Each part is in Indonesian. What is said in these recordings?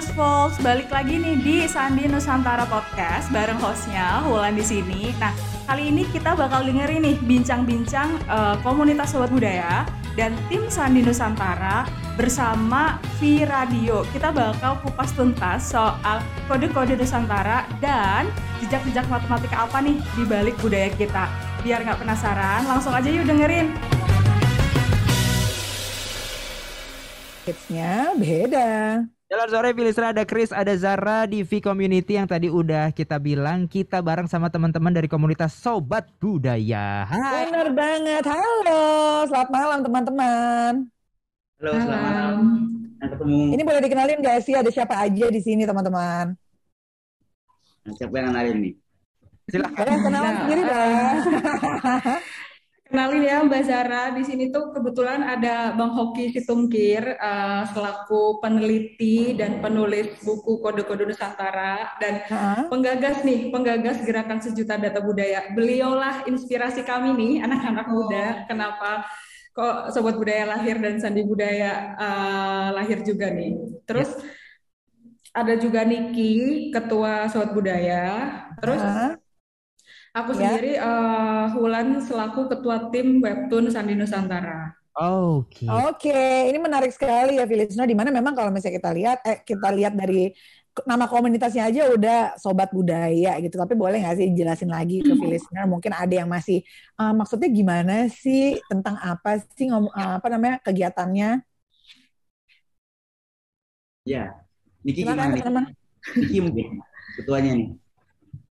Nus Folks, balik lagi nih di Sandi Nusantara Podcast bareng hostnya Wulan di sini. Nah, kali ini kita bakal dengerin nih bincang-bincang uh, komunitas sobat budaya dan tim Sandi Nusantara bersama V Radio. Kita bakal kupas tuntas soal kode-kode Nusantara dan jejak-jejak matematika apa nih di balik budaya kita. Biar nggak penasaran, langsung aja yuk dengerin. Hitsnya beda. Jalan sore Filisra ada Chris, ada Zara di V Community yang tadi udah kita bilang kita bareng sama teman-teman dari komunitas Sobat Budaya. Hai. Benar banget. Halo, selamat malam teman-teman. Halo, selamat malam. ketemu. Ini boleh dikenalin gak sih ada siapa aja di sini teman-teman? Siapa yang kenalin nih? Silakan kenalan sendiri dong. Kenalin ya Mbak Zara, di sini tuh kebetulan ada Bang Hoki Situngkir uh, selaku peneliti dan penulis buku Kode-Kode Nusantara dan uh-huh. penggagas nih, penggagas gerakan sejuta data budaya. Beliaulah inspirasi kami nih, anak-anak muda. Oh. Kenapa kok Sobat Budaya lahir dan Sandi Budaya uh, lahir juga nih. Terus ya. ada juga Niki, ketua Sobat Budaya. Terus uh-huh Aku ya. sendiri uh, Hulan selaku ketua tim Webtoon Sandi Nusantara. Oke. Okay. Oke, okay. ini menarik sekali ya Filisno. Di mana memang kalau misalnya kita lihat, eh, kita lihat dari nama komunitasnya aja udah sobat budaya gitu. Tapi boleh nggak sih jelasin lagi ke Filisno? Mungkin ada yang masih uh, maksudnya gimana sih tentang apa sih ngom, uh, apa namanya kegiatannya? Ya, Niki gimana? Niki mungkin ketuanya nih.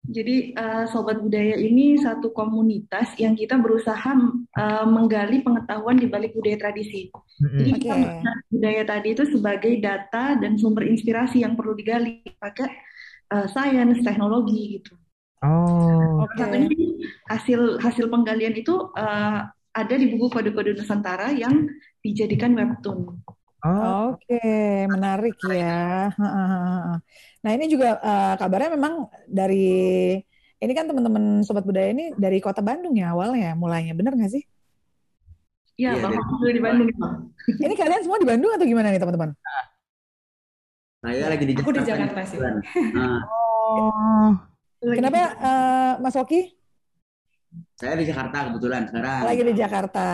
Jadi uh, Sobat Budaya ini satu komunitas yang kita berusaha uh, menggali pengetahuan di balik budaya tradisi. Mm-hmm. Jadi kita budaya tadi itu sebagai data dan sumber inspirasi yang perlu digali pakai uh, sains, teknologi gitu. Oh. Okay. hasil hasil penggalian itu uh, ada di buku kode-kode Nusantara yang dijadikan webtoon. Oh. Oke, okay. menarik ya. Nah ini juga uh, kabarnya memang dari ini kan teman-teman sobat budaya ini dari kota Bandung ya awalnya mulainya, bener nggak sih? Iya, ya, Bapak di Bandung. ini kalian semua di Bandung atau gimana nih teman-teman? Saya lagi di Jakarta. Aku di Jakarta sih. Nah. Oh. Kenapa uh, Mas Oki? Saya di Jakarta kebetulan sekarang. Lagi di Jakarta,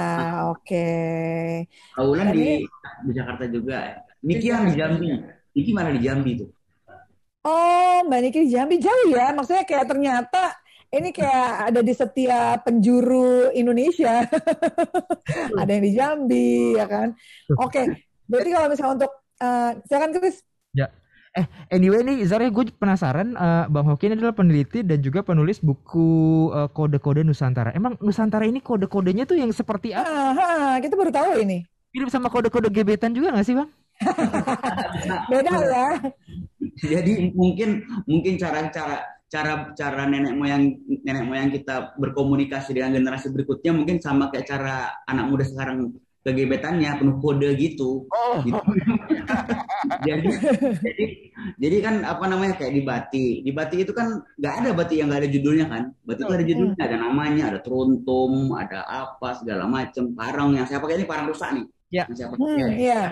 oke. Okay. Kaulan di di Jakarta juga. Niki yang di Jambi. Niki mana di Jambi tuh? Oh, Mbak Niki di Jambi jauh ya. Maksudnya kayak ternyata ini kayak ada di setiap penjuru Indonesia. ada yang di Jambi, ya kan? Oke, okay. berarti kalau misalnya untuk, uh, silakan Chris. Ya, eh anyway nih Zara gue penasaran uh, Bang Hoki ini adalah peneliti dan juga penulis buku uh, kode-kode Nusantara. Emang Nusantara ini kode-kodenya tuh yang seperti apa? Ah, ah, kita baru tahu ini. Mirip sama kode-kode gebetan juga gak sih Bang? Beda ya. Jadi mungkin mungkin cara-cara cara cara nenek moyang nenek moyang kita berkomunikasi dengan generasi berikutnya mungkin sama kayak cara anak muda sekarang kegebetannya penuh kode gitu. Oh. gitu. jadi, jadi jadi kan apa namanya kayak di Bati. Di Bati itu kan nggak ada Bati yang nggak ada judulnya kan. Bati itu ada judulnya, ada namanya, ada teruntum, ada apa segala macam. Parang yang saya pakai ini parang rusak nih. Ya. Yang saya pakai. Hmm, ya.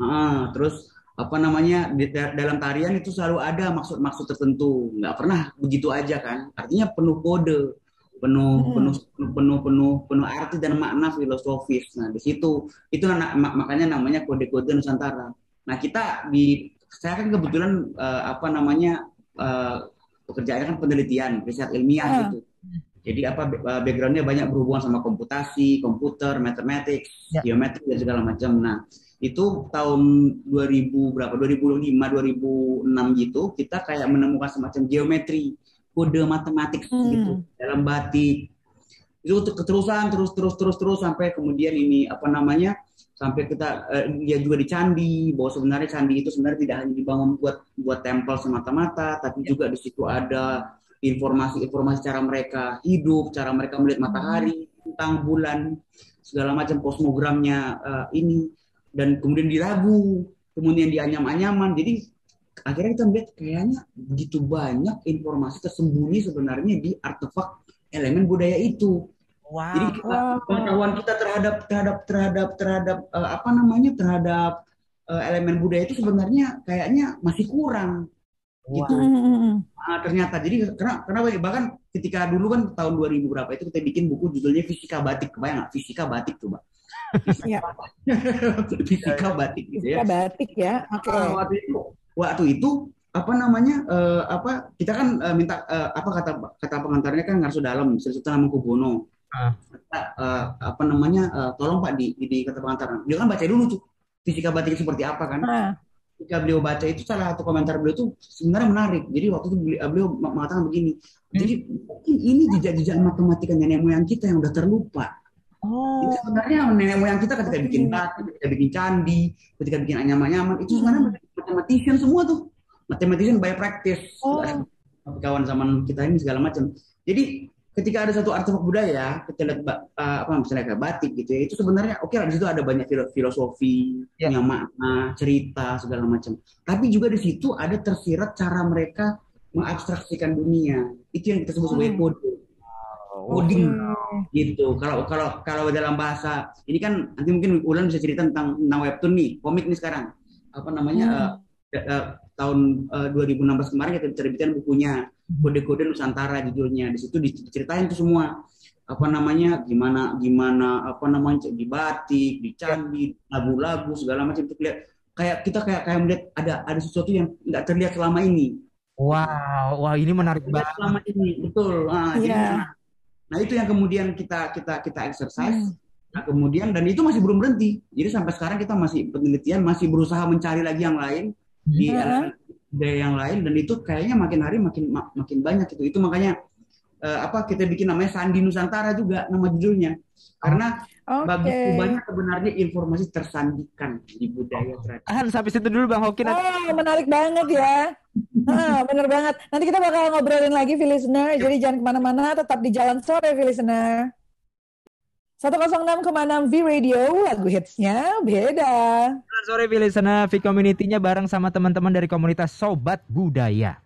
Nah, terus apa namanya di, dalam tarian itu selalu ada maksud-maksud tertentu nggak pernah begitu aja kan artinya penuh kode penuh hmm. penuh penuh penuh penuh arti dan makna filosofis. Nah di situ itu makanya namanya kode-kode Nusantara. Nah kita di saya kan kebetulan uh, apa namanya uh, pekerjaannya kan penelitian riset ilmiah hmm. gitu. Jadi apa eh, backgroundnya banyak berhubungan sama komputasi, komputer, matematik, ya. geometri dan segala macam. Nah itu tahun 2000 berapa 2005 2006 gitu kita kayak menemukan semacam geometri kode matematik hmm. gitu dalam batik itu keterusan terus terus terus terus sampai kemudian ini apa namanya sampai kita uh, dia juga di candi bahwa sebenarnya candi itu sebenarnya tidak hanya dibangun buat buat tempel semata-mata tapi juga di situ ada informasi-informasi cara mereka hidup cara mereka melihat matahari tentang bulan segala macam kosmogramnya uh, ini. Dan kemudian diragu kemudian dianyam-anyaman. Jadi akhirnya kita melihat kayaknya begitu banyak informasi tersembunyi sebenarnya di artefak elemen budaya itu. Wow. Jadi pengetahuan kita terhadap terhadap terhadap terhadap uh, apa namanya terhadap uh, elemen budaya itu sebenarnya kayaknya masih kurang gitu. Nah, ternyata jadi karena karena bahkan ketika dulu kan tahun 2000 berapa itu kita bikin buku judulnya Fisika Batik, kebayang nggak? Fisika Batik tuh, Mbak. Fisika, ya. Fisika Batik gitu ya. Fisika Batik ya. Oke. Okay. Nah, waktu itu waktu itu apa namanya uh, apa kita kan uh, minta uh, apa kata kata pengantarnya kan ngarso dalam Sultan Hamengkubuwono. Uh. uh, apa namanya uh, tolong Pak di, di kata pengantar. Dia kan baca dulu tuh fisika batik seperti apa kan. Uh ketika beliau baca itu salah satu komentar beliau itu sebenarnya menarik. Jadi waktu itu beliau mengatakan begini. Jadi mungkin ini jejak-jejak matematika nenek moyang kita yang udah terlupa. Oh. Itu sebenarnya nenek moyang kita ketika bikin batu, ketika bikin candi, ketika bikin anyaman-anyaman itu sebenarnya hmm. Mathematician semua tuh. Mathematician by practice. Oh. Kawan zaman kita ini segala macam. Jadi ketika ada satu artefak budaya, kita lihat uh, apa misalnya kayak batik gitu ya, itu sebenarnya oke okay lah di situ ada banyak filosofi, yeah. yang makna, cerita segala macam. Tapi juga di situ ada tersirat cara mereka mengabstraksikan dunia. Itu yang kita sebut sebagai hmm. kode. Coding gitu. Kalau kalau kalau dalam bahasa ini kan nanti mungkin Ulan bisa cerita tentang tentang webtoon nih, komik nih sekarang. Apa namanya? Hmm. Uh, uh, tahun uh, 2016 kemarin kita terbitkan bukunya kode-kode Nusantara judulnya. Di situ diceritain tuh semua apa namanya gimana gimana apa namanya di batik, di candi, lagu-lagu segala macam itu lihat kayak kita kayak kayak melihat ada ada sesuatu yang nggak terlihat selama ini. Wow, wah ini menarik banget. Selama ini betul. Nah, yeah. jadi, nah, nah itu yang kemudian kita kita kita exercise. Hmm. Nah, kemudian dan itu masih belum berhenti. Jadi sampai sekarang kita masih penelitian masih berusaha mencari lagi yang lain di yeah budaya yang lain dan itu kayaknya makin hari makin makin banyak itu itu makanya uh, apa kita bikin namanya Sandi Nusantara juga nama judulnya karena okay. bagiku banyak sebenarnya informasi tersandikan di budaya tradisi. Ah, sampai situ dulu Bang Hoki. Oh, menarik banget ya. ah, bener banget. Nanti kita bakal ngobrolin lagi, listener. Jadi jangan ke mana-mana, tetap di Jalan Sore, listener. 106,6 V Radio, lagu hitsnya beda. Selamat sore V Listener, V Community-nya bareng sama teman-teman dari komunitas Sobat Budaya.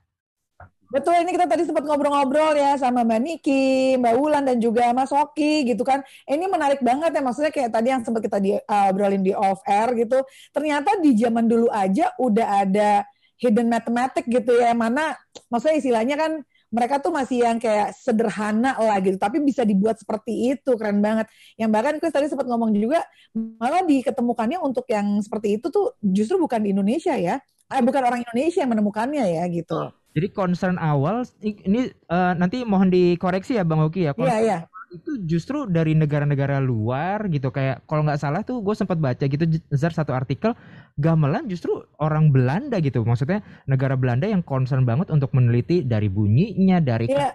Betul, ini kita tadi sempat ngobrol-ngobrol ya sama Mbak Niki, Mbak Wulan, dan juga Mas Oki gitu kan. Ini menarik banget ya, maksudnya kayak tadi yang sempat kita di, uh, di off-air gitu. Ternyata di zaman dulu aja udah ada hidden mathematics gitu ya, mana maksudnya istilahnya kan mereka tuh masih yang kayak sederhana lah gitu, tapi bisa dibuat seperti itu, keren banget. Yang bahkan Chris tadi sempat ngomong juga, malah diketemukannya untuk yang seperti itu tuh justru bukan di Indonesia ya, eh, bukan orang Indonesia yang menemukannya ya gitu. Jadi concern awal ini uh, nanti mohon dikoreksi ya Bang Oki ya. Iya, yeah, iya. Itu justru dari negara-negara luar gitu. Kayak kalau nggak salah tuh gue sempat baca gitu Zar satu artikel gamelan justru orang Belanda gitu. Maksudnya negara Belanda yang concern banget untuk meneliti dari bunyinya dari yeah.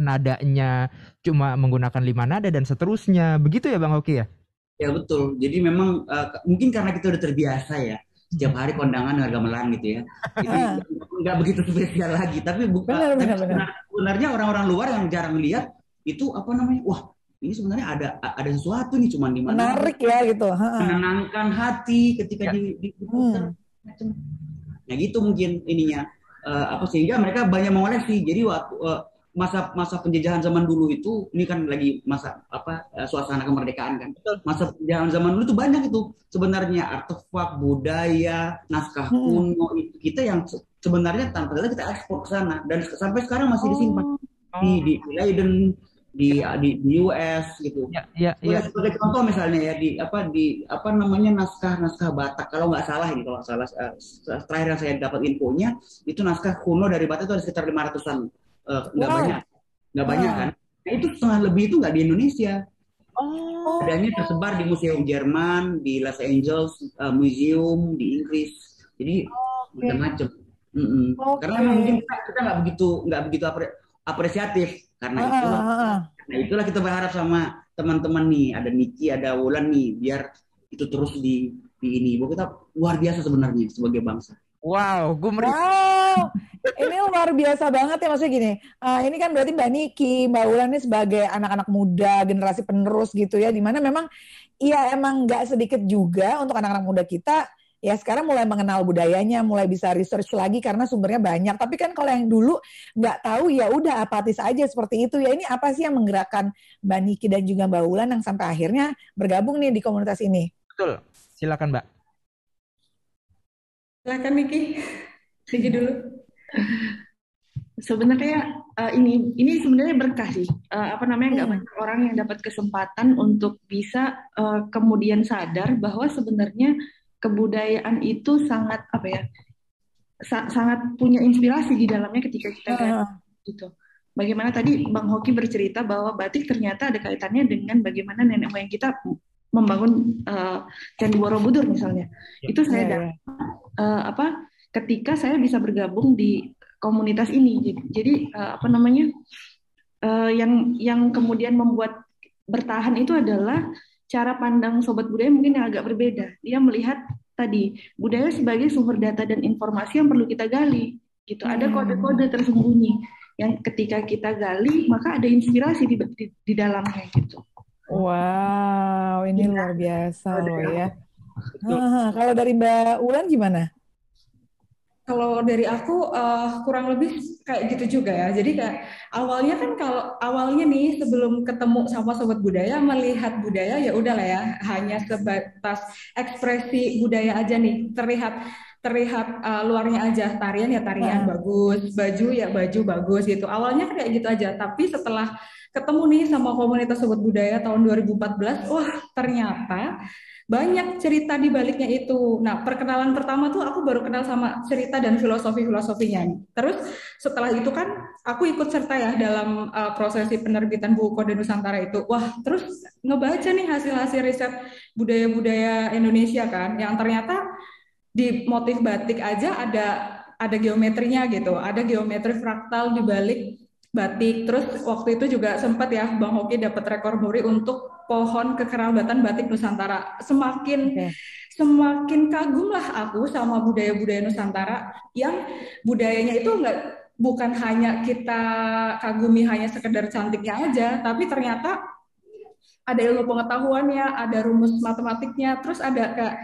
nadanya cuma menggunakan lima nada dan seterusnya. Begitu ya bang Oki ya? Ya betul. Jadi memang uh, mungkin karena kita udah terbiasa ya setiap hari kondangan dengan gamelan gitu ya. Jadi nggak begitu spesial lagi. Tapi bukan sebenarnya orang-orang luar yang jarang lihat itu apa namanya? Wah ini sebenarnya ada ada sesuatu nih cuman di mana menarik ya gitu. Menenangkan hati ketika ya. di, di, hmm. nah gitu mungkin ininya. Uh, apa sehingga mereka banyak mengoleksi. Jadi waktu uh, masa masa penjajahan zaman dulu itu ini kan lagi masa apa uh, suasana kemerdekaan kan. Masa penjajahan zaman dulu itu banyak itu. Sebenarnya artefak budaya naskah hmm. kuno itu kita yang sebenarnya tanpa kita ekspor ke sana. Dan sampai sekarang masih disimpan. Oh. di di Leiden di di, di US gitu. Ya, ya, ya. Sebagai contoh misalnya ya di apa di apa namanya naskah naskah Batak kalau nggak salah ini kalau salah uh, terakhir yang saya dapat infonya itu naskah kuno dari Batak itu ada sekitar 500-an uh, nggak wow. banyak nggak wow. banyak kan. Nah, itu setengah lebih itu nggak di Indonesia. Oh. Adanya tersebar di Museum Jerman, di Los Angeles uh, Museum di Inggris. Jadi oh, okay. macam-macam. Mm -mm. Okay. Karena mungkin kita kita nggak begitu nggak begitu apresiatif karena uh, itulah, uh, uh. Nah itulah kita berharap sama teman-teman nih, ada Niki, ada Wulan nih, biar itu terus di di ini. Bahwa kita luar biasa sebenarnya sebagai bangsa. Wow, gue Wow, ini luar biasa banget ya maksudnya gini. Uh, ini kan berarti Mbak Niki, Mbak Wulan ini sebagai anak-anak muda, generasi penerus gitu ya, di mana memang iya emang nggak sedikit juga untuk anak-anak muda kita ya sekarang mulai mengenal budayanya, mulai bisa research lagi karena sumbernya banyak. Tapi kan kalau yang dulu nggak tahu ya udah apatis aja seperti itu. Ya ini apa sih yang menggerakkan Mbak Niki dan juga Mbak Wulan yang sampai akhirnya bergabung nih di komunitas ini? Betul. Silakan Mbak. Silakan Niki. Niki dulu. Sebenarnya uh, ini ini sebenarnya berkah sih. Uh, apa namanya nggak hmm. banyak orang yang dapat kesempatan untuk bisa uh, kemudian sadar bahwa sebenarnya kebudayaan itu sangat apa ya sa sangat punya inspirasi di dalamnya ketika kita uh. gitu. Bagaimana tadi Bang Hoki bercerita bahwa batik ternyata ada kaitannya dengan bagaimana nenek moyang kita membangun uh, Candi Borobudur misalnya. Ya. Itu saya ya, ya. Uh, apa ketika saya bisa bergabung di komunitas ini. Jadi, jadi uh, apa namanya uh, yang yang kemudian membuat bertahan itu adalah cara pandang sobat budaya mungkin yang agak berbeda. Dia melihat tadi budaya sebagai sumber data dan informasi yang perlu kita gali. Gitu. Ada hmm. kode-kode tersembunyi yang ketika kita gali maka ada inspirasi di di, di dalamnya gitu. Wow, ini ya. luar biasa loh ya. kalau dari Mbak Ulan gimana? Kalau dari aku uh, kurang lebih kayak gitu juga ya. Jadi kayak awalnya kan kalau awalnya nih sebelum ketemu sama sobat budaya melihat budaya ya udahlah ya hanya sebatas ekspresi budaya aja nih. Terlihat terlihat uh, luarnya aja. Tarian ya tarian nah. bagus. Baju ya baju bagus gitu. Awalnya kayak gitu aja. Tapi setelah ketemu nih sama komunitas sobat budaya tahun 2014 wah ternyata banyak cerita di baliknya itu. Nah, perkenalan pertama tuh aku baru kenal sama cerita dan filosofi-filosofinya. Terus setelah itu kan aku ikut serta ya dalam uh, prosesi penerbitan buku Kode Nusantara itu. Wah, terus ngebaca nih hasil-hasil riset budaya-budaya Indonesia kan, yang ternyata di motif batik aja ada ada geometrinya gitu, ada geometri fraktal di balik batik. Terus waktu itu juga sempat ya Bang Hoki dapat rekor muri untuk pohon kekerabatan batik Nusantara. Semakin okay. semakin kagumlah aku sama budaya-budaya Nusantara yang budayanya itu enggak bukan hanya kita kagumi hanya sekedar cantiknya aja, tapi ternyata ada ilmu pengetahuannya, ada rumus matematiknya, terus ada kayak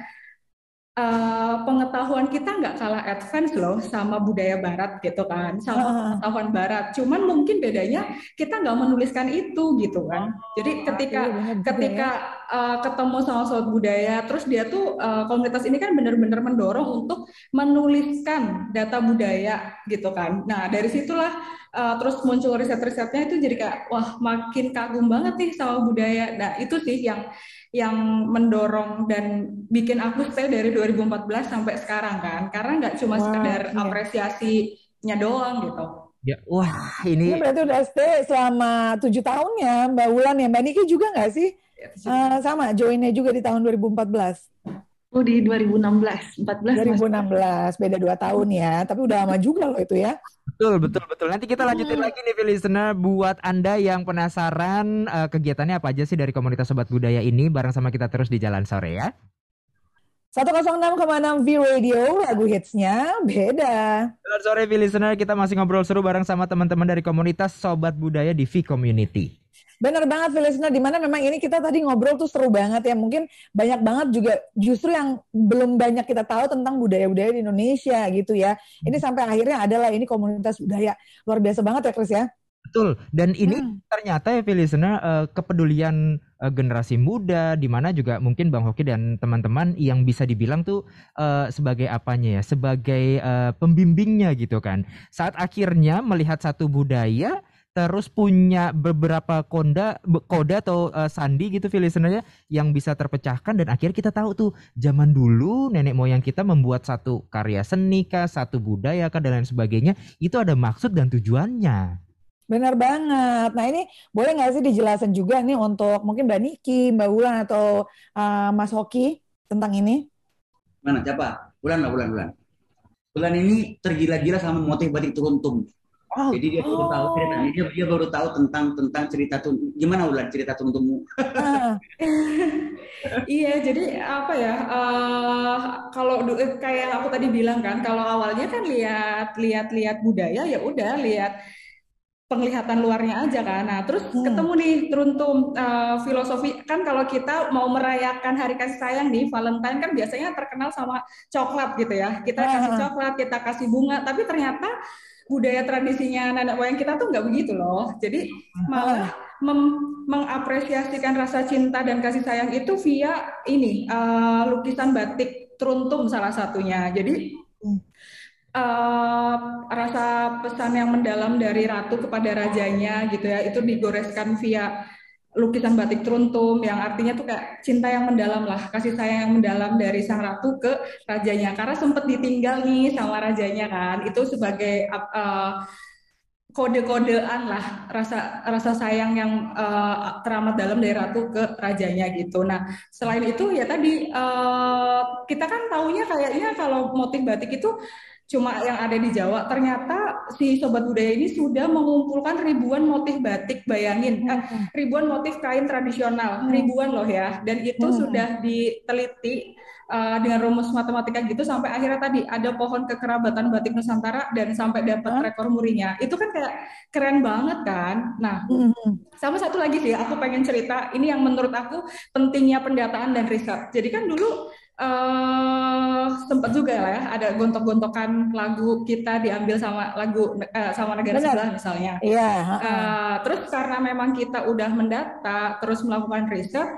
uh, pengetahuan kita nggak kalah advance loh sama budaya barat gitu kan sama uh. pengetahuan barat. Cuman mungkin bedanya kita nggak menuliskan itu gitu kan. Jadi ketika iya, ketika uh, ketemu sama sobat budaya terus dia tuh uh, komunitas ini kan benar-benar mendorong untuk menuliskan data budaya gitu kan. Nah dari situlah uh, terus muncul riset-risetnya itu jadi kayak wah makin kagum banget nih sama budaya. Nah itu sih yang yang mendorong dan bikin aku stay dari 2014 sampai sekarang kan. Karena nggak cuma wah, sekedar iya. apresiasinya doang gitu. Ya wah ini, ini berarti udah stay selama tujuh tahun ya Mbak Wulan ya. Mbak Niki juga nggak sih uh, sama joinnya juga di tahun 2014 Oh di 2016, 14 2016, beda dua tahun ya, tapi udah lama juga loh itu ya. Betul, betul, betul. Nanti kita lanjutin hmm. lagi nih, listener, buat anda yang penasaran uh, kegiatannya apa aja sih dari komunitas Sobat Budaya ini, bareng sama kita terus di Jalan Sore ya. 106,6 V Radio, lagu hitsnya beda. Selamat sore, V listener. Kita masih ngobrol seru bareng sama teman-teman dari komunitas Sobat Budaya di V Community. Bener banget Filisna, di mana memang ini kita tadi ngobrol tuh seru banget ya. Mungkin banyak banget juga justru yang belum banyak kita tahu tentang budaya-budaya di Indonesia gitu ya. Ini hmm. sampai akhirnya adalah ini komunitas budaya. Luar biasa banget ya Chris ya. Betul. Dan ini hmm. ternyata ya Filisna uh, kepedulian uh, generasi muda di mana juga mungkin Bang Hoki dan teman-teman yang bisa dibilang tuh uh, sebagai apanya ya, sebagai uh, pembimbingnya gitu kan. Saat akhirnya melihat satu budaya terus punya beberapa konda kode atau uh, sandi gitu listenernya yang bisa terpecahkan dan akhirnya kita tahu tuh zaman dulu nenek moyang kita membuat satu karya seni kah, satu budaya kah dan lain sebagainya itu ada maksud dan tujuannya. Benar banget. Nah ini boleh nggak sih dijelasin juga nih untuk mungkin Mbak Niki, Mbak Wulan atau uh, Mas Hoki tentang ini? Mana siapa? Bulan Mbak Bulan Bulan. Bulan ini tergila-gila sama motif batik turuntung. Oh, Jadi dia oh. baru tahu cerita dia, dia baru tahu tentang tentang cerita tuh gimana ular cerita tuntumu. Ah. iya, jadi apa ya? Uh, kalau kayak aku tadi bilang kan, kalau awalnya kan lihat lihat lihat budaya ya udah lihat penglihatan luarnya aja kan. Nah, terus hmm. ketemu nih teruntum uh, filosofi kan kalau kita mau merayakan hari kasih sayang nih Valentine kan biasanya terkenal sama coklat gitu ya. Kita kasih coklat, kita kasih bunga, tapi ternyata budaya tradisinya nenek moyang kita tuh nggak begitu loh. Jadi malah mengapresiasikan rasa cinta dan kasih sayang itu via ini uh, lukisan batik teruntum salah satunya. Jadi uh, rasa pesan yang mendalam dari ratu kepada rajanya gitu ya itu digoreskan via lukisan batik teruntum yang artinya tuh kayak cinta yang mendalam lah kasih sayang yang mendalam dari sang ratu ke rajanya karena sempat ditinggal nih sama rajanya kan itu sebagai uh, kode-kodean lah rasa rasa sayang yang uh, teramat dalam dari ratu ke rajanya gitu. Nah selain itu ya tadi uh, kita kan taunya kayaknya kalau motif batik itu cuma yang ada di Jawa. Ternyata si sobat budaya ini sudah mengumpulkan ribuan motif batik, bayangin, eh, hmm. ribuan motif kain tradisional, hmm. ribuan loh ya. Dan itu hmm. sudah diteliti uh, dengan rumus matematika gitu sampai akhirnya tadi ada pohon kekerabatan batik Nusantara dan sampai dapat rekor murinya. Itu kan kayak keren banget kan. Nah, hmm. sama satu lagi sih aku pengen cerita ini yang menurut aku pentingnya pendataan dan riset. Jadi kan dulu uh, sempat juga lah ya ada gontok-gontokan lagu kita diambil sama lagu uh, sama negara Benar. sebelah misalnya. Iya. Uh, terus karena memang kita udah mendata, terus melakukan riset,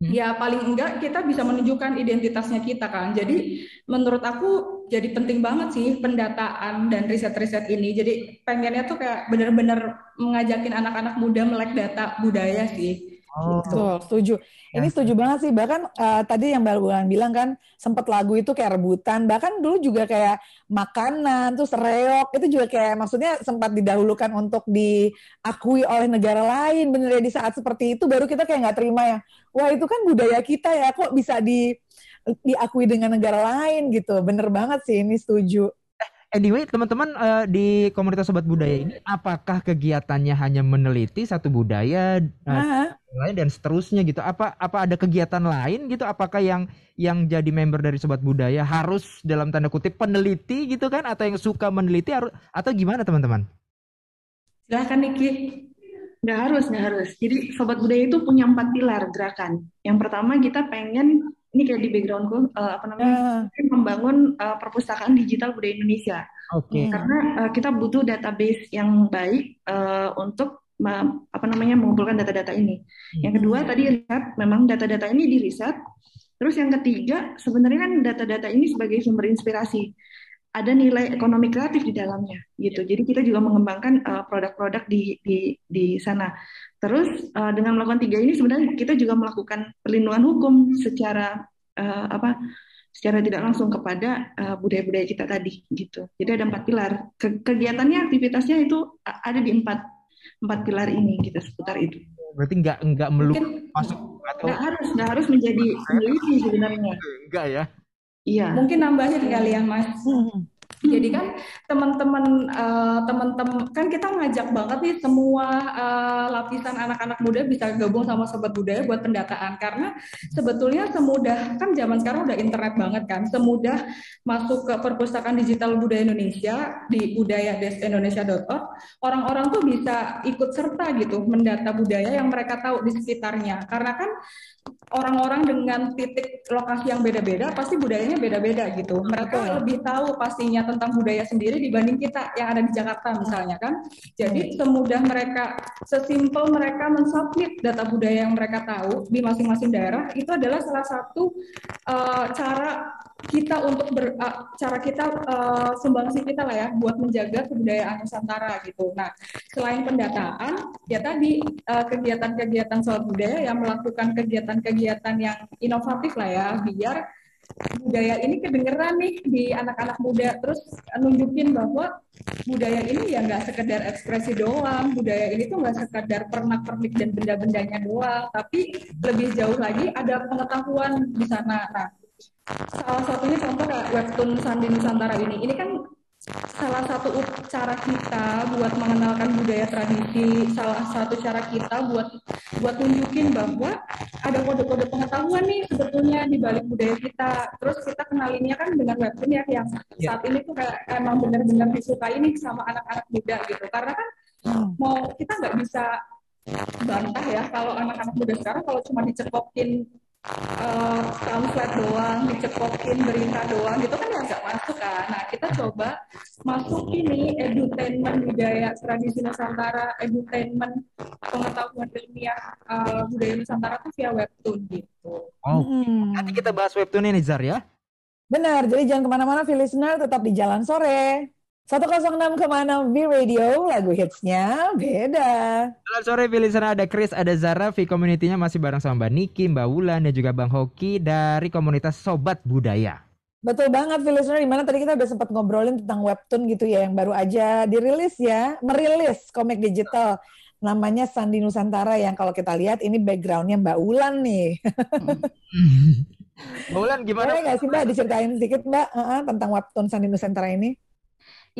hmm. ya paling enggak kita bisa menunjukkan identitasnya kita kan. Jadi menurut aku jadi penting banget sih pendataan dan riset-riset ini. Jadi pengennya tuh kayak bener-bener mengajakin anak-anak muda melek data budaya sih. Oh. Betul, setuju. Ini ya. setuju banget sih. Bahkan uh, tadi yang Mbak Bulan bilang kan sempat lagu itu kayak rebutan. Bahkan dulu juga kayak makanan, tuh reok itu juga kayak maksudnya sempat didahulukan untuk diakui oleh negara lain. Bener ya di saat seperti itu baru kita kayak nggak terima ya. Wah itu kan budaya kita ya, kok bisa di diakui dengan negara lain gitu. Bener banget sih ini setuju. Anyway, teman-teman uh, di komunitas sobat budaya ini, apakah kegiatannya hanya meneliti satu budaya uh, lain dan seterusnya gitu? Apa apa ada kegiatan lain gitu? Apakah yang yang jadi member dari sobat budaya harus dalam tanda kutip peneliti gitu kan? Atau yang suka meneliti harus atau gimana teman-teman? Silahkan Niki. Nggak harus, nggak harus. Jadi sobat budaya itu punya empat pilar gerakan. Yang pertama kita pengen ini kayak di backgroundku uh, apa namanya uh. membangun uh, perpustakaan digital budaya Indonesia. Oke. Okay. Karena uh, kita butuh database yang baik uh, untuk apa namanya mengumpulkan data-data ini. Hmm. Yang kedua tadi riset, memang data-data ini diriset. Terus yang ketiga sebenarnya kan data-data ini sebagai sumber inspirasi. Ada nilai ekonomi kreatif di dalamnya, gitu. Jadi kita juga mengembangkan produk-produk uh, di di di sana. Terus uh, dengan melakukan tiga ini sebenarnya kita juga melakukan perlindungan hukum secara uh, apa secara tidak langsung kepada uh, budaya-budaya kita tadi gitu. Jadi ada empat pilar. Ke kegiatannya, aktivitasnya itu ada di empat empat pilar ini kita seputar itu. Berarti nggak nggak meluk masuk atau nggak harus nggak harus menjadi peneliti sebenarnya. Enggak ya? Iya. Mungkin nambahnya kali ya Mas. Hmm. Jadi kan teman-teman uh, teman-teman kan kita ngajak banget nih semua uh, lapisan anak-anak muda bisa gabung sama sobat budaya buat pendataan. Karena sebetulnya semudah kan zaman sekarang udah internet banget kan semudah masuk ke perpustakaan digital budaya Indonesia di budaya.indonesia.org orang-orang tuh bisa ikut serta gitu mendata budaya yang mereka tahu di sekitarnya. Karena kan orang-orang dengan titik lokasi yang beda-beda pasti budayanya beda-beda gitu. Mereka Betul. lebih tahu pastinya tentang budaya sendiri dibanding kita yang ada di Jakarta misalnya kan. Jadi semudah mereka, sesimpel mereka mensubmit data budaya yang mereka tahu di masing-masing daerah itu adalah salah satu uh, cara kita untuk ber, cara kita uh, sumbangsi kita lah ya buat menjaga kebudayaan Nusantara gitu. Nah, selain pendataan, ya tadi uh, kegiatan-kegiatan soal budaya yang melakukan kegiatan-kegiatan yang inovatif lah ya, biar budaya ini kedengeran nih di anak-anak muda terus nunjukin bahwa budaya ini ya nggak sekedar ekspresi doang budaya ini tuh nggak sekedar pernak-pernik dan benda-bendanya doang tapi lebih jauh lagi ada pengetahuan di sana nah salah satunya contoh kayak webtoon Sandi Nusantara ini. Ini kan salah satu cara kita buat mengenalkan budaya tradisi, salah satu cara kita buat buat tunjukin bahwa ada kode-kode pengetahuan nih sebetulnya di balik budaya kita. Terus kita kenalinnya kan dengan webtoon ya yang ya. saat ini tuh kayak emang benar-benar disukai nih sama anak-anak muda gitu. Karena kan hmm. mau kita nggak bisa bantah ya kalau anak-anak muda sekarang kalau cuma dicekokin uh, pamflet doang, dicekokin berita doang gitu kan ya nggak masuk kan. Nah kita coba masuk ini edutainment budaya tradisi Nusantara, edutainment pengetahuan ilmiah uh, budaya Nusantara tuh via webtoon gitu. Oh, hmm. nanti kita bahas webtoon ini Zar ya. Benar, jadi jangan ke mana-mana, listener tetap di Jalan Sore. 106,6 V Radio, lagu hitsnya beda. Jalan Sore, listener ada Chris, ada Zara, V Community-nya masih bareng sama Mbak Niki, Mbak Wulan, dan juga Bang Hoki dari komunitas Sobat Budaya. Betul banget, listener. Di mana tadi kita udah sempat ngobrolin tentang webtoon gitu ya, yang baru aja dirilis ya, merilis komik digital namanya Sandi Nusantara yang kalau kita lihat ini backgroundnya Mbak Ulan nih. Mbak Ulan gimana? Boleh nggak sih Mbak diceritain sedikit Mbak uh -uh, tentang webtoon Sandi Nusantara ini?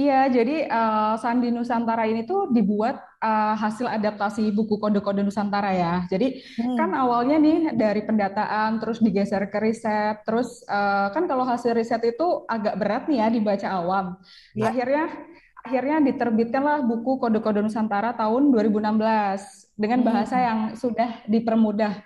Iya, jadi uh, Sandi Nusantara ini tuh dibuat uh, hasil adaptasi buku kode-kode Nusantara ya. Jadi hmm. kan awalnya nih dari pendataan, terus digeser ke riset, terus uh, kan kalau hasil riset itu agak berat nih ya dibaca awam. Ya. Akhirnya akhirnya diterbitkanlah buku Kode-Kode Nusantara tahun 2016 dengan bahasa hmm. yang sudah dipermudah.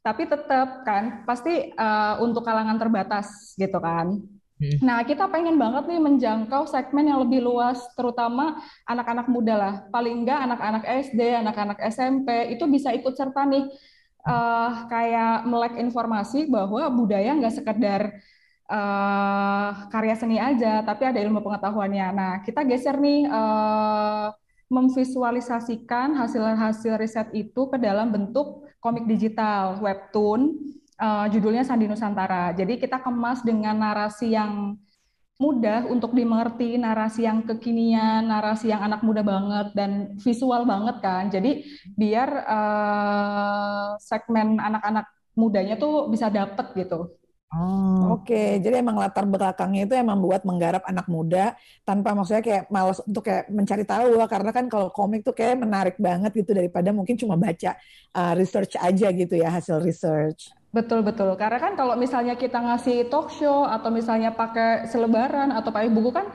Tapi tetap kan pasti uh, untuk kalangan terbatas gitu kan. Nah, kita pengen banget nih menjangkau segmen yang lebih luas, terutama anak-anak muda lah. Paling enggak anak-anak SD, anak-anak SMP itu bisa ikut serta nih, uh, kayak melek informasi bahwa budaya nggak sekedar uh, karya seni aja, tapi ada ilmu pengetahuannya. Nah, kita geser nih uh, memvisualisasikan hasil-hasil riset itu ke dalam bentuk komik digital, webtoon, uh, judulnya Sandi Nusantara. Jadi kita kemas dengan narasi yang mudah untuk dimengerti, narasi yang kekinian, narasi yang anak muda banget dan visual banget kan. Jadi biar uh, segmen anak-anak mudanya tuh bisa dapet gitu. Oh. Oke, okay. jadi emang latar belakangnya itu emang buat menggarap anak muda tanpa maksudnya kayak malas untuk kayak mencari tahu lah karena kan kalau komik tuh kayak menarik banget gitu daripada mungkin cuma baca uh, research aja gitu ya hasil research. Betul betul. Karena kan kalau misalnya kita ngasih talk show atau misalnya pakai selebaran atau pakai buku kan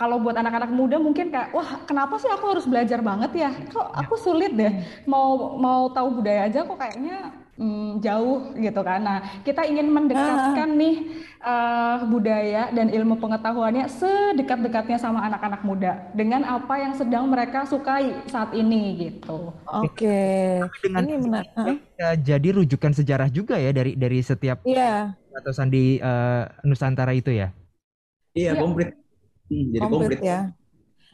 kalau buat anak-anak muda mungkin kayak wah kenapa sih aku harus belajar banget ya? Kok aku sulit deh mau mau tahu budaya aja kok kayaknya hmm, jauh gitu kan. Nah, kita ingin mendekatkan ah. nih uh, budaya dan ilmu pengetahuannya sedekat-dekatnya sama anak-anak muda dengan apa yang sedang mereka sukai saat ini gitu. Oke. Okay. Dengan ini benar. Ya, jadi rujukan sejarah juga ya dari dari setiap yeah. atau sandi uh, Nusantara itu ya. Iya, yeah. komplit. Hmm, jadi komplit, komplit ya.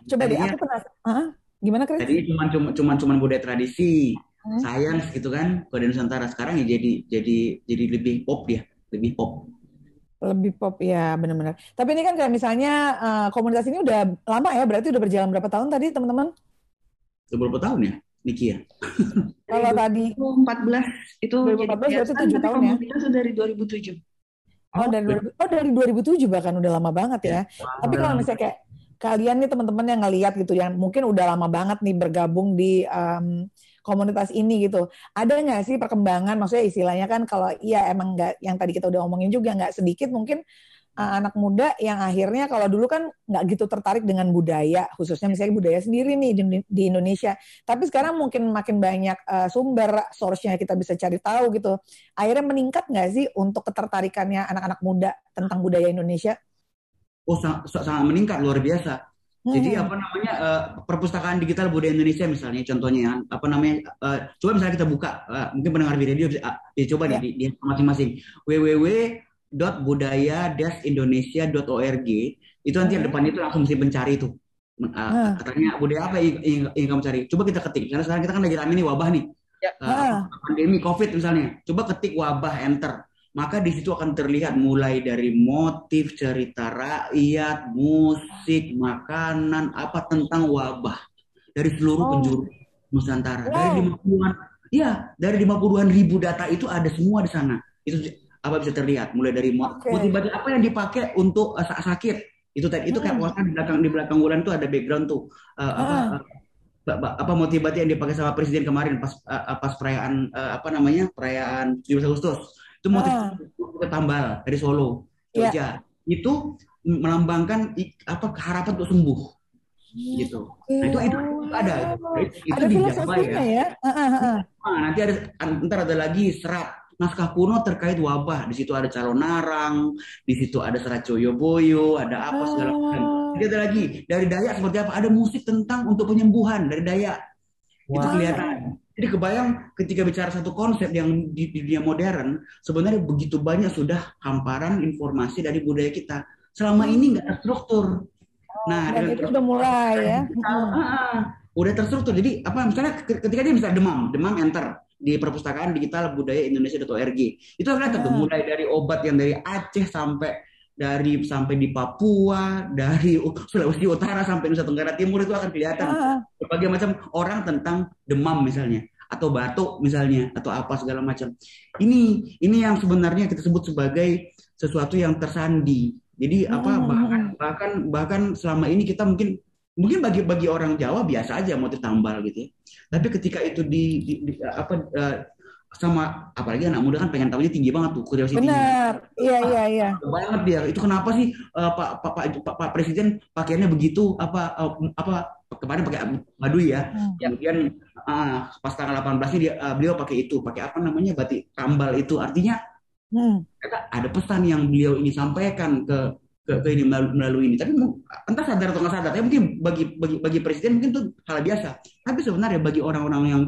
Coba deh aku pernah huh? gimana Chris? Tadi cuma cuma cuma budaya tradisi hmm. sayang gitu kan kode Nusantara. Sekarang ya jadi jadi jadi lebih pop dia lebih pop. Lebih pop ya benar-benar. Tapi ini kan kayak misalnya uh, komunitas ini udah lama ya berarti udah berjalan berapa tahun tadi teman-teman? Berapa tahun ya Niki ya? Kalau tadi 2014 itu 2014 berarti tujuh tahun ya? itu dari 2007 Oh, dari oh dari 2007 bahkan udah lama banget ya. ya. Tapi kalau misalnya kayak kalian nih teman-teman yang ngelihat gitu yang mungkin udah lama banget nih bergabung di um, komunitas ini gitu. Ada nggak sih perkembangan? Maksudnya istilahnya kan kalau iya emang nggak yang tadi kita udah ngomongin juga nggak sedikit mungkin uh, anak muda yang akhirnya kalau dulu kan nggak gitu tertarik dengan budaya, khususnya misalnya budaya sendiri nih di, di Indonesia. Tapi sekarang mungkin makin banyak uh, sumber source-nya kita bisa cari tahu gitu. Akhirnya meningkat nggak sih untuk ketertarikannya anak-anak muda tentang budaya Indonesia? Oh sangat, sangat meningkat luar biasa. Jadi hmm. apa namanya uh, perpustakaan digital budaya Indonesia misalnya contohnya apa namanya uh, coba misalnya kita buka uh, mungkin pendengar video bisa uh, coba ya. di, di masing-masing www.budaya-indonesia.org itu nanti hmm. depannya itu langsung mesti mencari itu uh, hmm. katanya budaya apa yang, yang, yang kamu cari coba kita ketik karena sekarang kita kan lagi rame nih wabah nih ya. uh, pandemi covid misalnya coba ketik wabah enter maka di situ akan terlihat mulai dari motif cerita rakyat, musik, makanan, apa tentang wabah dari seluruh oh. penjuru Nusantara. Wow. Dari lima puluhan, ya dari lima puluhan ribu data itu ada semua di sana. Itu apa bisa terlihat mulai dari okay. motif apa yang dipakai untuk uh, sakit itu tadi itu kayak hmm. di belakang di belakang bulan tuh ada background tuh uh, apa uh, apa motif yang dipakai sama presiden kemarin pas uh, pas perayaan uh, apa namanya perayaan 17 Agustus itu motif ah. ke Tambal dari Solo, iya. Jogja. Yeah. Itu melambangkan apa harapan untuk sembuh. Gitu. Nah, itu itu, itu ada. Itu, ada di Jawa ya. ya? Uh, uh, uh. Nah, nanti ada ntar ada lagi serat naskah kuno terkait wabah. Di situ ada calon narang, di situ ada serat Joyoboyo, ada apa segala macam. Jadi ada lagi dari Dayak seperti apa? Ada musik tentang untuk penyembuhan dari Dayak. Wow. Itu kelihatan. Jadi kebayang ketika bicara satu konsep yang di, di dunia modern, sebenarnya begitu banyak sudah hamparan informasi dari budaya kita. Selama ini nggak terstruktur. Nah, dan itu udah mulai ya. Kita, uh, udah terstruktur. Jadi apa misalnya ketika dia misalnya demam, demam enter di perpustakaan digital budaya Indonesia.org. Itu akan uh. mulai dari obat yang dari Aceh sampai dari sampai di Papua, dari Sulawesi Utara sampai Nusa Tenggara Timur itu akan kelihatan ah. berbagai macam orang tentang demam misalnya atau batuk misalnya atau apa segala macam. Ini ini yang sebenarnya kita sebut sebagai sesuatu yang tersandi. Jadi apa hmm. bahkan bahkan bahkan selama ini kita mungkin mungkin bagi bagi orang Jawa biasa aja motif tambal gitu ya. Tapi ketika itu di, di, di apa uh, sama apalagi anak muda kan pengen tahunya tinggi banget tuh curiosity. Benar. Iya iya iya. Banget dia. Itu kenapa sih uh, Pak, Pak Pak Pak Pak Presiden pakaiannya begitu apa uh, apa kemarin pakai madu ya. Hmm. Kemudian uh, pas tanggal 18 ini dia uh, beliau pakai itu, pakai apa namanya batik tambal itu. Artinya hmm. ada pesan yang beliau ini sampaikan ke ke, ke ini melalui ini. Tapi entah sadar atau nggak sadar, ya mungkin bagi bagi bagi presiden mungkin itu hal biasa. Tapi sebenarnya bagi orang-orang yang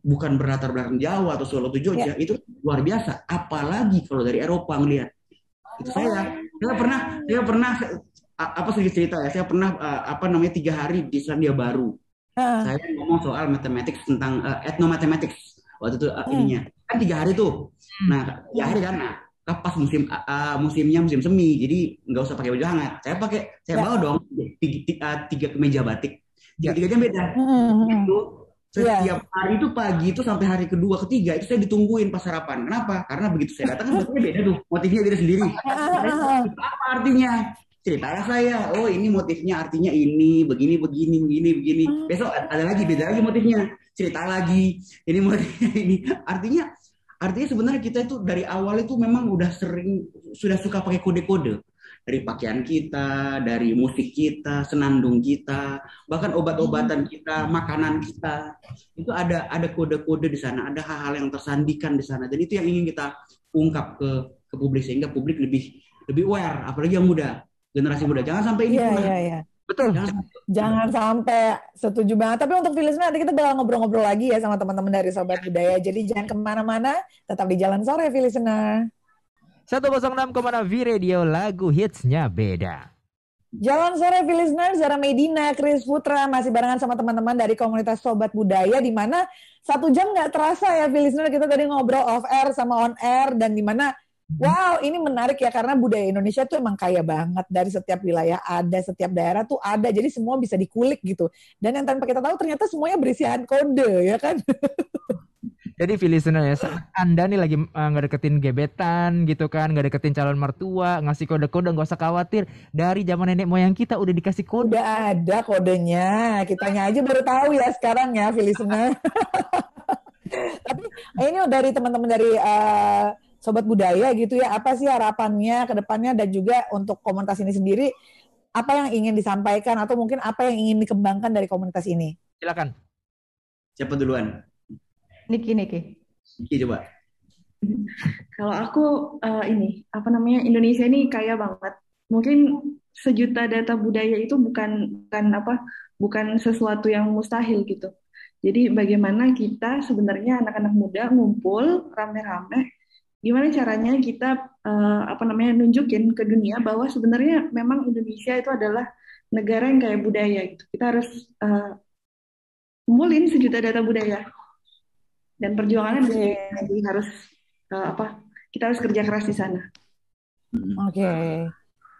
bukan berlatar belakang Jawa atau Solo atau Jogja ya. itu luar biasa. Apalagi kalau dari Eropa ngelihat. Itu saya. Saya pernah saya pernah apa sedikit cerita ya? Saya pernah apa namanya tiga hari di Selandia Baru. Uh. saya ngomong soal matematik tentang uh, ethnomathematics. Waktu itu uh, ininya. Kan tiga hari tuh. Hmm. nah tiga hari kan. Nah pas musim uh, musimnya musim semi. Jadi nggak usah pakai baju hangat. Saya pakai saya ya. bawa dong tiga, tiga, tiga kemeja batik. Tiga tiganya beda. Uh, uh, itu Iya. Setiap yeah. hari itu pagi itu sampai hari kedua, ketiga itu saya ditungguin pas sarapan. Kenapa? Karena begitu saya datang kan motifnya beda tuh, motifnya beda sendiri. Apa artinya? Cerita saya, oh ini motifnya artinya ini, begini, begini, begini, begini. Besok ada lagi beda lagi motifnya, cerita lagi. Ini motifnya ini. Artinya, artinya sebenarnya kita itu dari awal itu memang udah sering sudah suka pakai kode-kode dari pakaian kita, dari musik kita, senandung kita, bahkan obat-obatan kita, makanan kita. Itu ada ada kode-kode di sana, ada hal-hal yang tersandikan di sana. Dan itu yang ingin kita ungkap ke ke publik sehingga publik lebih lebih aware, apalagi yang muda, generasi muda. Jangan sampai ini yeah, yeah, yeah. Betul. Jangan, Jangan sampai setuju banget. Tapi untuk Filis nanti kita bakal ngobrol-ngobrol lagi ya sama teman-teman dari Sobat Budaya. Jadi jangan ke mana-mana, tetap di Jalan Sore, Filisna. 106,6 V Radio lagu hitsnya beda. Jalan sore Filisner, Zara Medina, Chris Putra masih barengan sama teman-teman dari komunitas Sobat Budaya di mana satu jam nggak terasa ya Filisner kita tadi ngobrol off air sama on air dan di mana wow ini menarik ya karena budaya Indonesia tuh emang kaya banget. Dari setiap wilayah ada setiap daerah tuh ada jadi semua bisa dikulik gitu. Dan yang tanpa kita tahu ternyata semuanya berisihan kode ya kan Jadi listener ya, saat Anda nih lagi uh, deketin gebetan gitu kan, nggak deketin calon mertua, ngasih kode-kode nggak usah khawatir. Dari zaman nenek moyang kita udah dikasih kode. Udah ada kodenya. Kitanya aja baru tahu ya sekarang ya, listener. Tapi ini dari teman-teman dari uh, Sobat Budaya gitu ya, apa sih harapannya ke depannya dan juga untuk komunitas ini sendiri, apa yang ingin disampaikan atau mungkin apa yang ingin dikembangkan dari komunitas ini? Silakan. Siapa duluan? Niki Niki. Niki coba. Kalau aku uh, ini apa namanya Indonesia ini kaya banget. Mungkin sejuta data budaya itu bukan bukan apa bukan sesuatu yang mustahil gitu. Jadi bagaimana kita sebenarnya anak-anak muda ngumpul rame-rame, gimana caranya kita uh, apa namanya nunjukin ke dunia bahwa sebenarnya memang Indonesia itu adalah negara yang kaya budaya gitu. Kita harus uh, kumpulin sejuta data budaya dan perjuangannya masih, masih harus uh, apa kita harus kerja keras di sana. Oke, okay.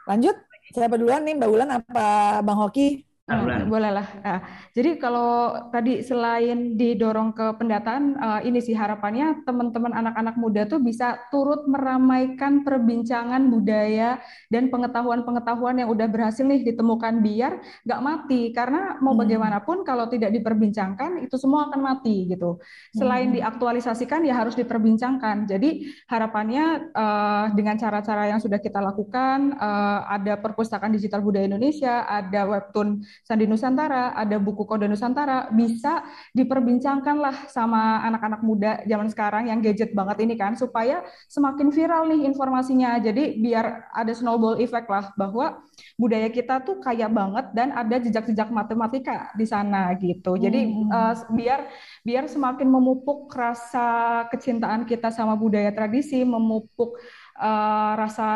lanjut. Siapa duluan nih Mbak Ulan apa Bang Hoki? Uh, boleh lah. Nah, jadi kalau tadi selain didorong ke pendataan, uh, ini sih harapannya teman-teman anak-anak muda tuh bisa turut meramaikan perbincangan budaya dan pengetahuan-pengetahuan yang udah berhasil nih ditemukan biar nggak mati. Karena mau hmm. bagaimanapun kalau tidak diperbincangkan itu semua akan mati gitu. Selain hmm. diaktualisasikan ya harus diperbincangkan. Jadi harapannya uh, dengan cara-cara yang sudah kita lakukan, uh, ada perpustakaan digital budaya Indonesia, ada webtoon Sandi Nusantara, ada buku Kode Nusantara, bisa diperbincangkan lah sama anak-anak muda zaman sekarang yang gadget banget ini kan, supaya semakin viral nih informasinya. Jadi biar ada snowball effect lah bahwa budaya kita tuh kaya banget dan ada jejak-jejak matematika di sana gitu. Jadi hmm. uh, biar biar semakin memupuk rasa kecintaan kita sama budaya tradisi, memupuk uh, rasa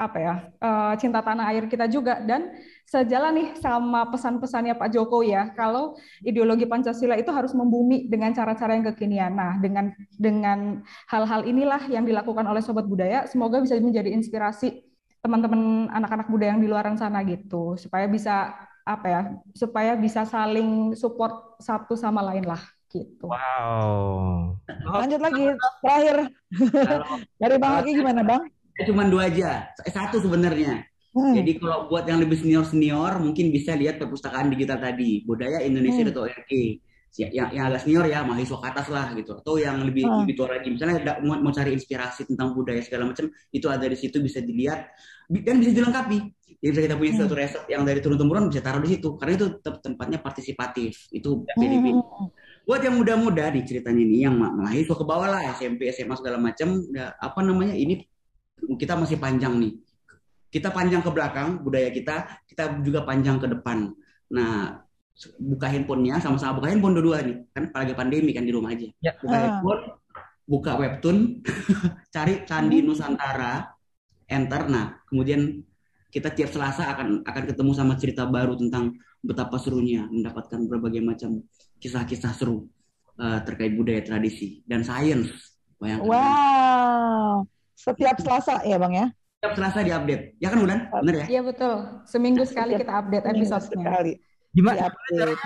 apa ya uh, cinta tanah air kita juga dan sejalan nih sama pesan-pesannya Pak Jokowi ya kalau ideologi Pancasila itu harus membumi dengan cara-cara yang kekinian. Nah dengan dengan hal-hal inilah yang dilakukan oleh sobat budaya semoga bisa menjadi inspirasi teman-teman anak-anak muda yang di luar sana gitu supaya bisa apa ya supaya bisa saling support satu sama lain lah gitu. Wow. Lanjut lagi terakhir dari Bang Aki gimana Bang? Cuma dua aja, satu sebenarnya. Hmm. Jadi kalau buat yang lebih senior senior mungkin bisa lihat perpustakaan digital tadi budaya Indonesia hmm. org yang, yang agak senior ya mahasiswa ke atas lah gitu atau yang lebih hmm. lebih tua lagi misalnya mau, mau cari inspirasi tentang budaya segala macam itu ada di situ bisa dilihat dan bisa dilengkapi jadi bisa kita punya hmm. suatu resep yang dari turun temurun bisa taruh di situ karena itu tempatnya partisipatif itu PDB hmm. buat yang muda-muda di ceritanya ini yang mahasiswa ke bawah lah SMP SMA segala macam ya, apa namanya ini kita masih panjang nih. Kita panjang ke belakang budaya kita, kita juga panjang ke depan. Nah, buka handphonenya sama-sama buka handphone dua-dua nih. Kan apalagi pandemi kan di rumah aja. Ya. Buka uh. handphone, buka webtoon, cari Candi hmm. Nusantara, enter. Nah, kemudian kita tiap Selasa akan akan ketemu sama cerita baru tentang betapa serunya mendapatkan berbagai macam kisah-kisah seru uh, terkait budaya tradisi dan sains. Wow. Setiap Selasa ya Bang ya? Setiap Selasa diupdate. Ya kan Ulan? Benar ya? Iya betul. Seminggu sekali kita update episode sekali. Gimana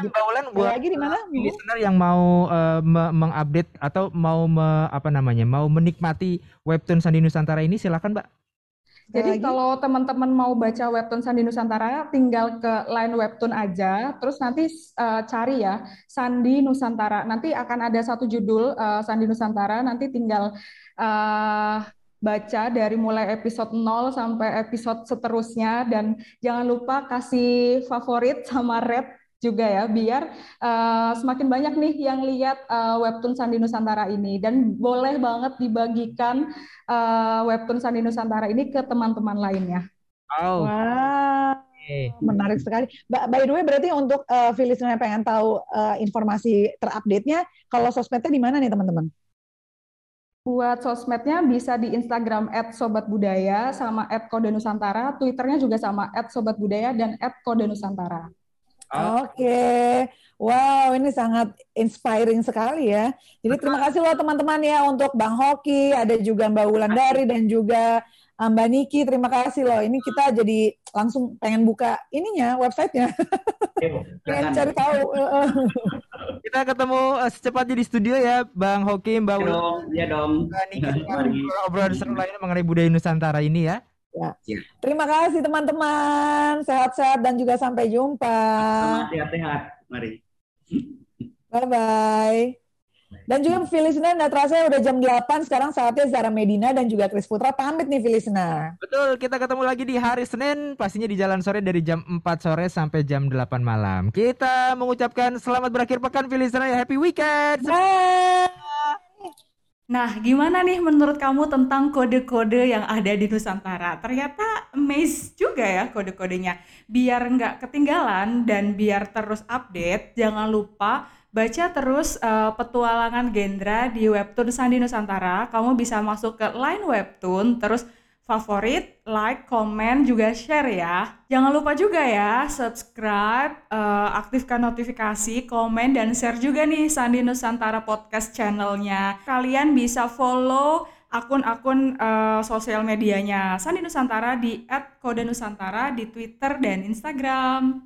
Mbak Ulan buat lagi di mana? Listener yang mau uh, mengupdate atau mau me, apa namanya? mau menikmati webtoon Sandi Nusantara ini silakan, Mbak. Jadi lagi. kalau teman-teman mau baca webtoon Sandi Nusantara, tinggal ke line webtoon aja, terus nanti uh, cari ya Sandi Nusantara. Nanti akan ada satu judul uh, Sandi Nusantara. Nanti tinggal uh, baca dari mulai episode 0 sampai episode seterusnya dan jangan lupa kasih favorit sama red juga ya biar uh, semakin banyak nih yang lihat uh, webtoon Sandi Nusantara ini dan boleh banget dibagikan uh, webtoon Sandi Nusantara ini ke teman-teman lainnya. Oh. Wow. Menarik sekali. By the way, berarti untuk uh, yang pengen tahu uh, informasi terupdate-nya, kalau sosmednya di mana nih teman-teman? Buat sosmednya bisa di Instagram @sobatbudaya sama @kodenusantara, Twitternya juga sama @sobatbudaya dan @kodenusantara. Oke, wow ini sangat inspiring sekali ya. Jadi terima kasih loh teman-teman ya untuk Bang Hoki, ada juga Mbak Wulandari dan juga Ah, Mbak Niki, terima kasih loh. Ini kita jadi langsung pengen buka ininya, websitenya. pengen cari tahu. Kita ketemu uh, secepatnya di studio ya, Bang Hoki, Mbak Iya dong, iya dong. Obrolan seru lainnya mengenai budaya Nusantara ini ya. Ya. ya. Terima kasih teman-teman. Sehat-sehat dan juga sampai jumpa. Sehat-sehat. Mari. Bye-bye. Dan juga Filisna nggak terasa udah jam 8 sekarang saatnya Zara Medina dan juga Chris Putra pamit nih Filisna. Betul, kita ketemu lagi di hari Senin pastinya di jalan sore dari jam 4 sore sampai jam 8 malam. Kita mengucapkan selamat berakhir pekan Filisna ya happy weekend. Bye. Nah, gimana nih menurut kamu tentang kode-kode yang ada di Nusantara? Ternyata amazed juga ya kode-kodenya. Biar nggak ketinggalan dan biar terus update, jangan lupa baca terus uh, petualangan Gendra di webtoon Sandi Nusantara. Kamu bisa masuk ke line webtoon, terus favorit, like, komen, juga share ya. Jangan lupa juga ya, subscribe, uh, aktifkan notifikasi, komen, dan share juga nih Sandi Nusantara Podcast channelnya. Kalian bisa follow akun-akun uh, sosial medianya Sandi Nusantara di @kodenusantara di Twitter dan Instagram.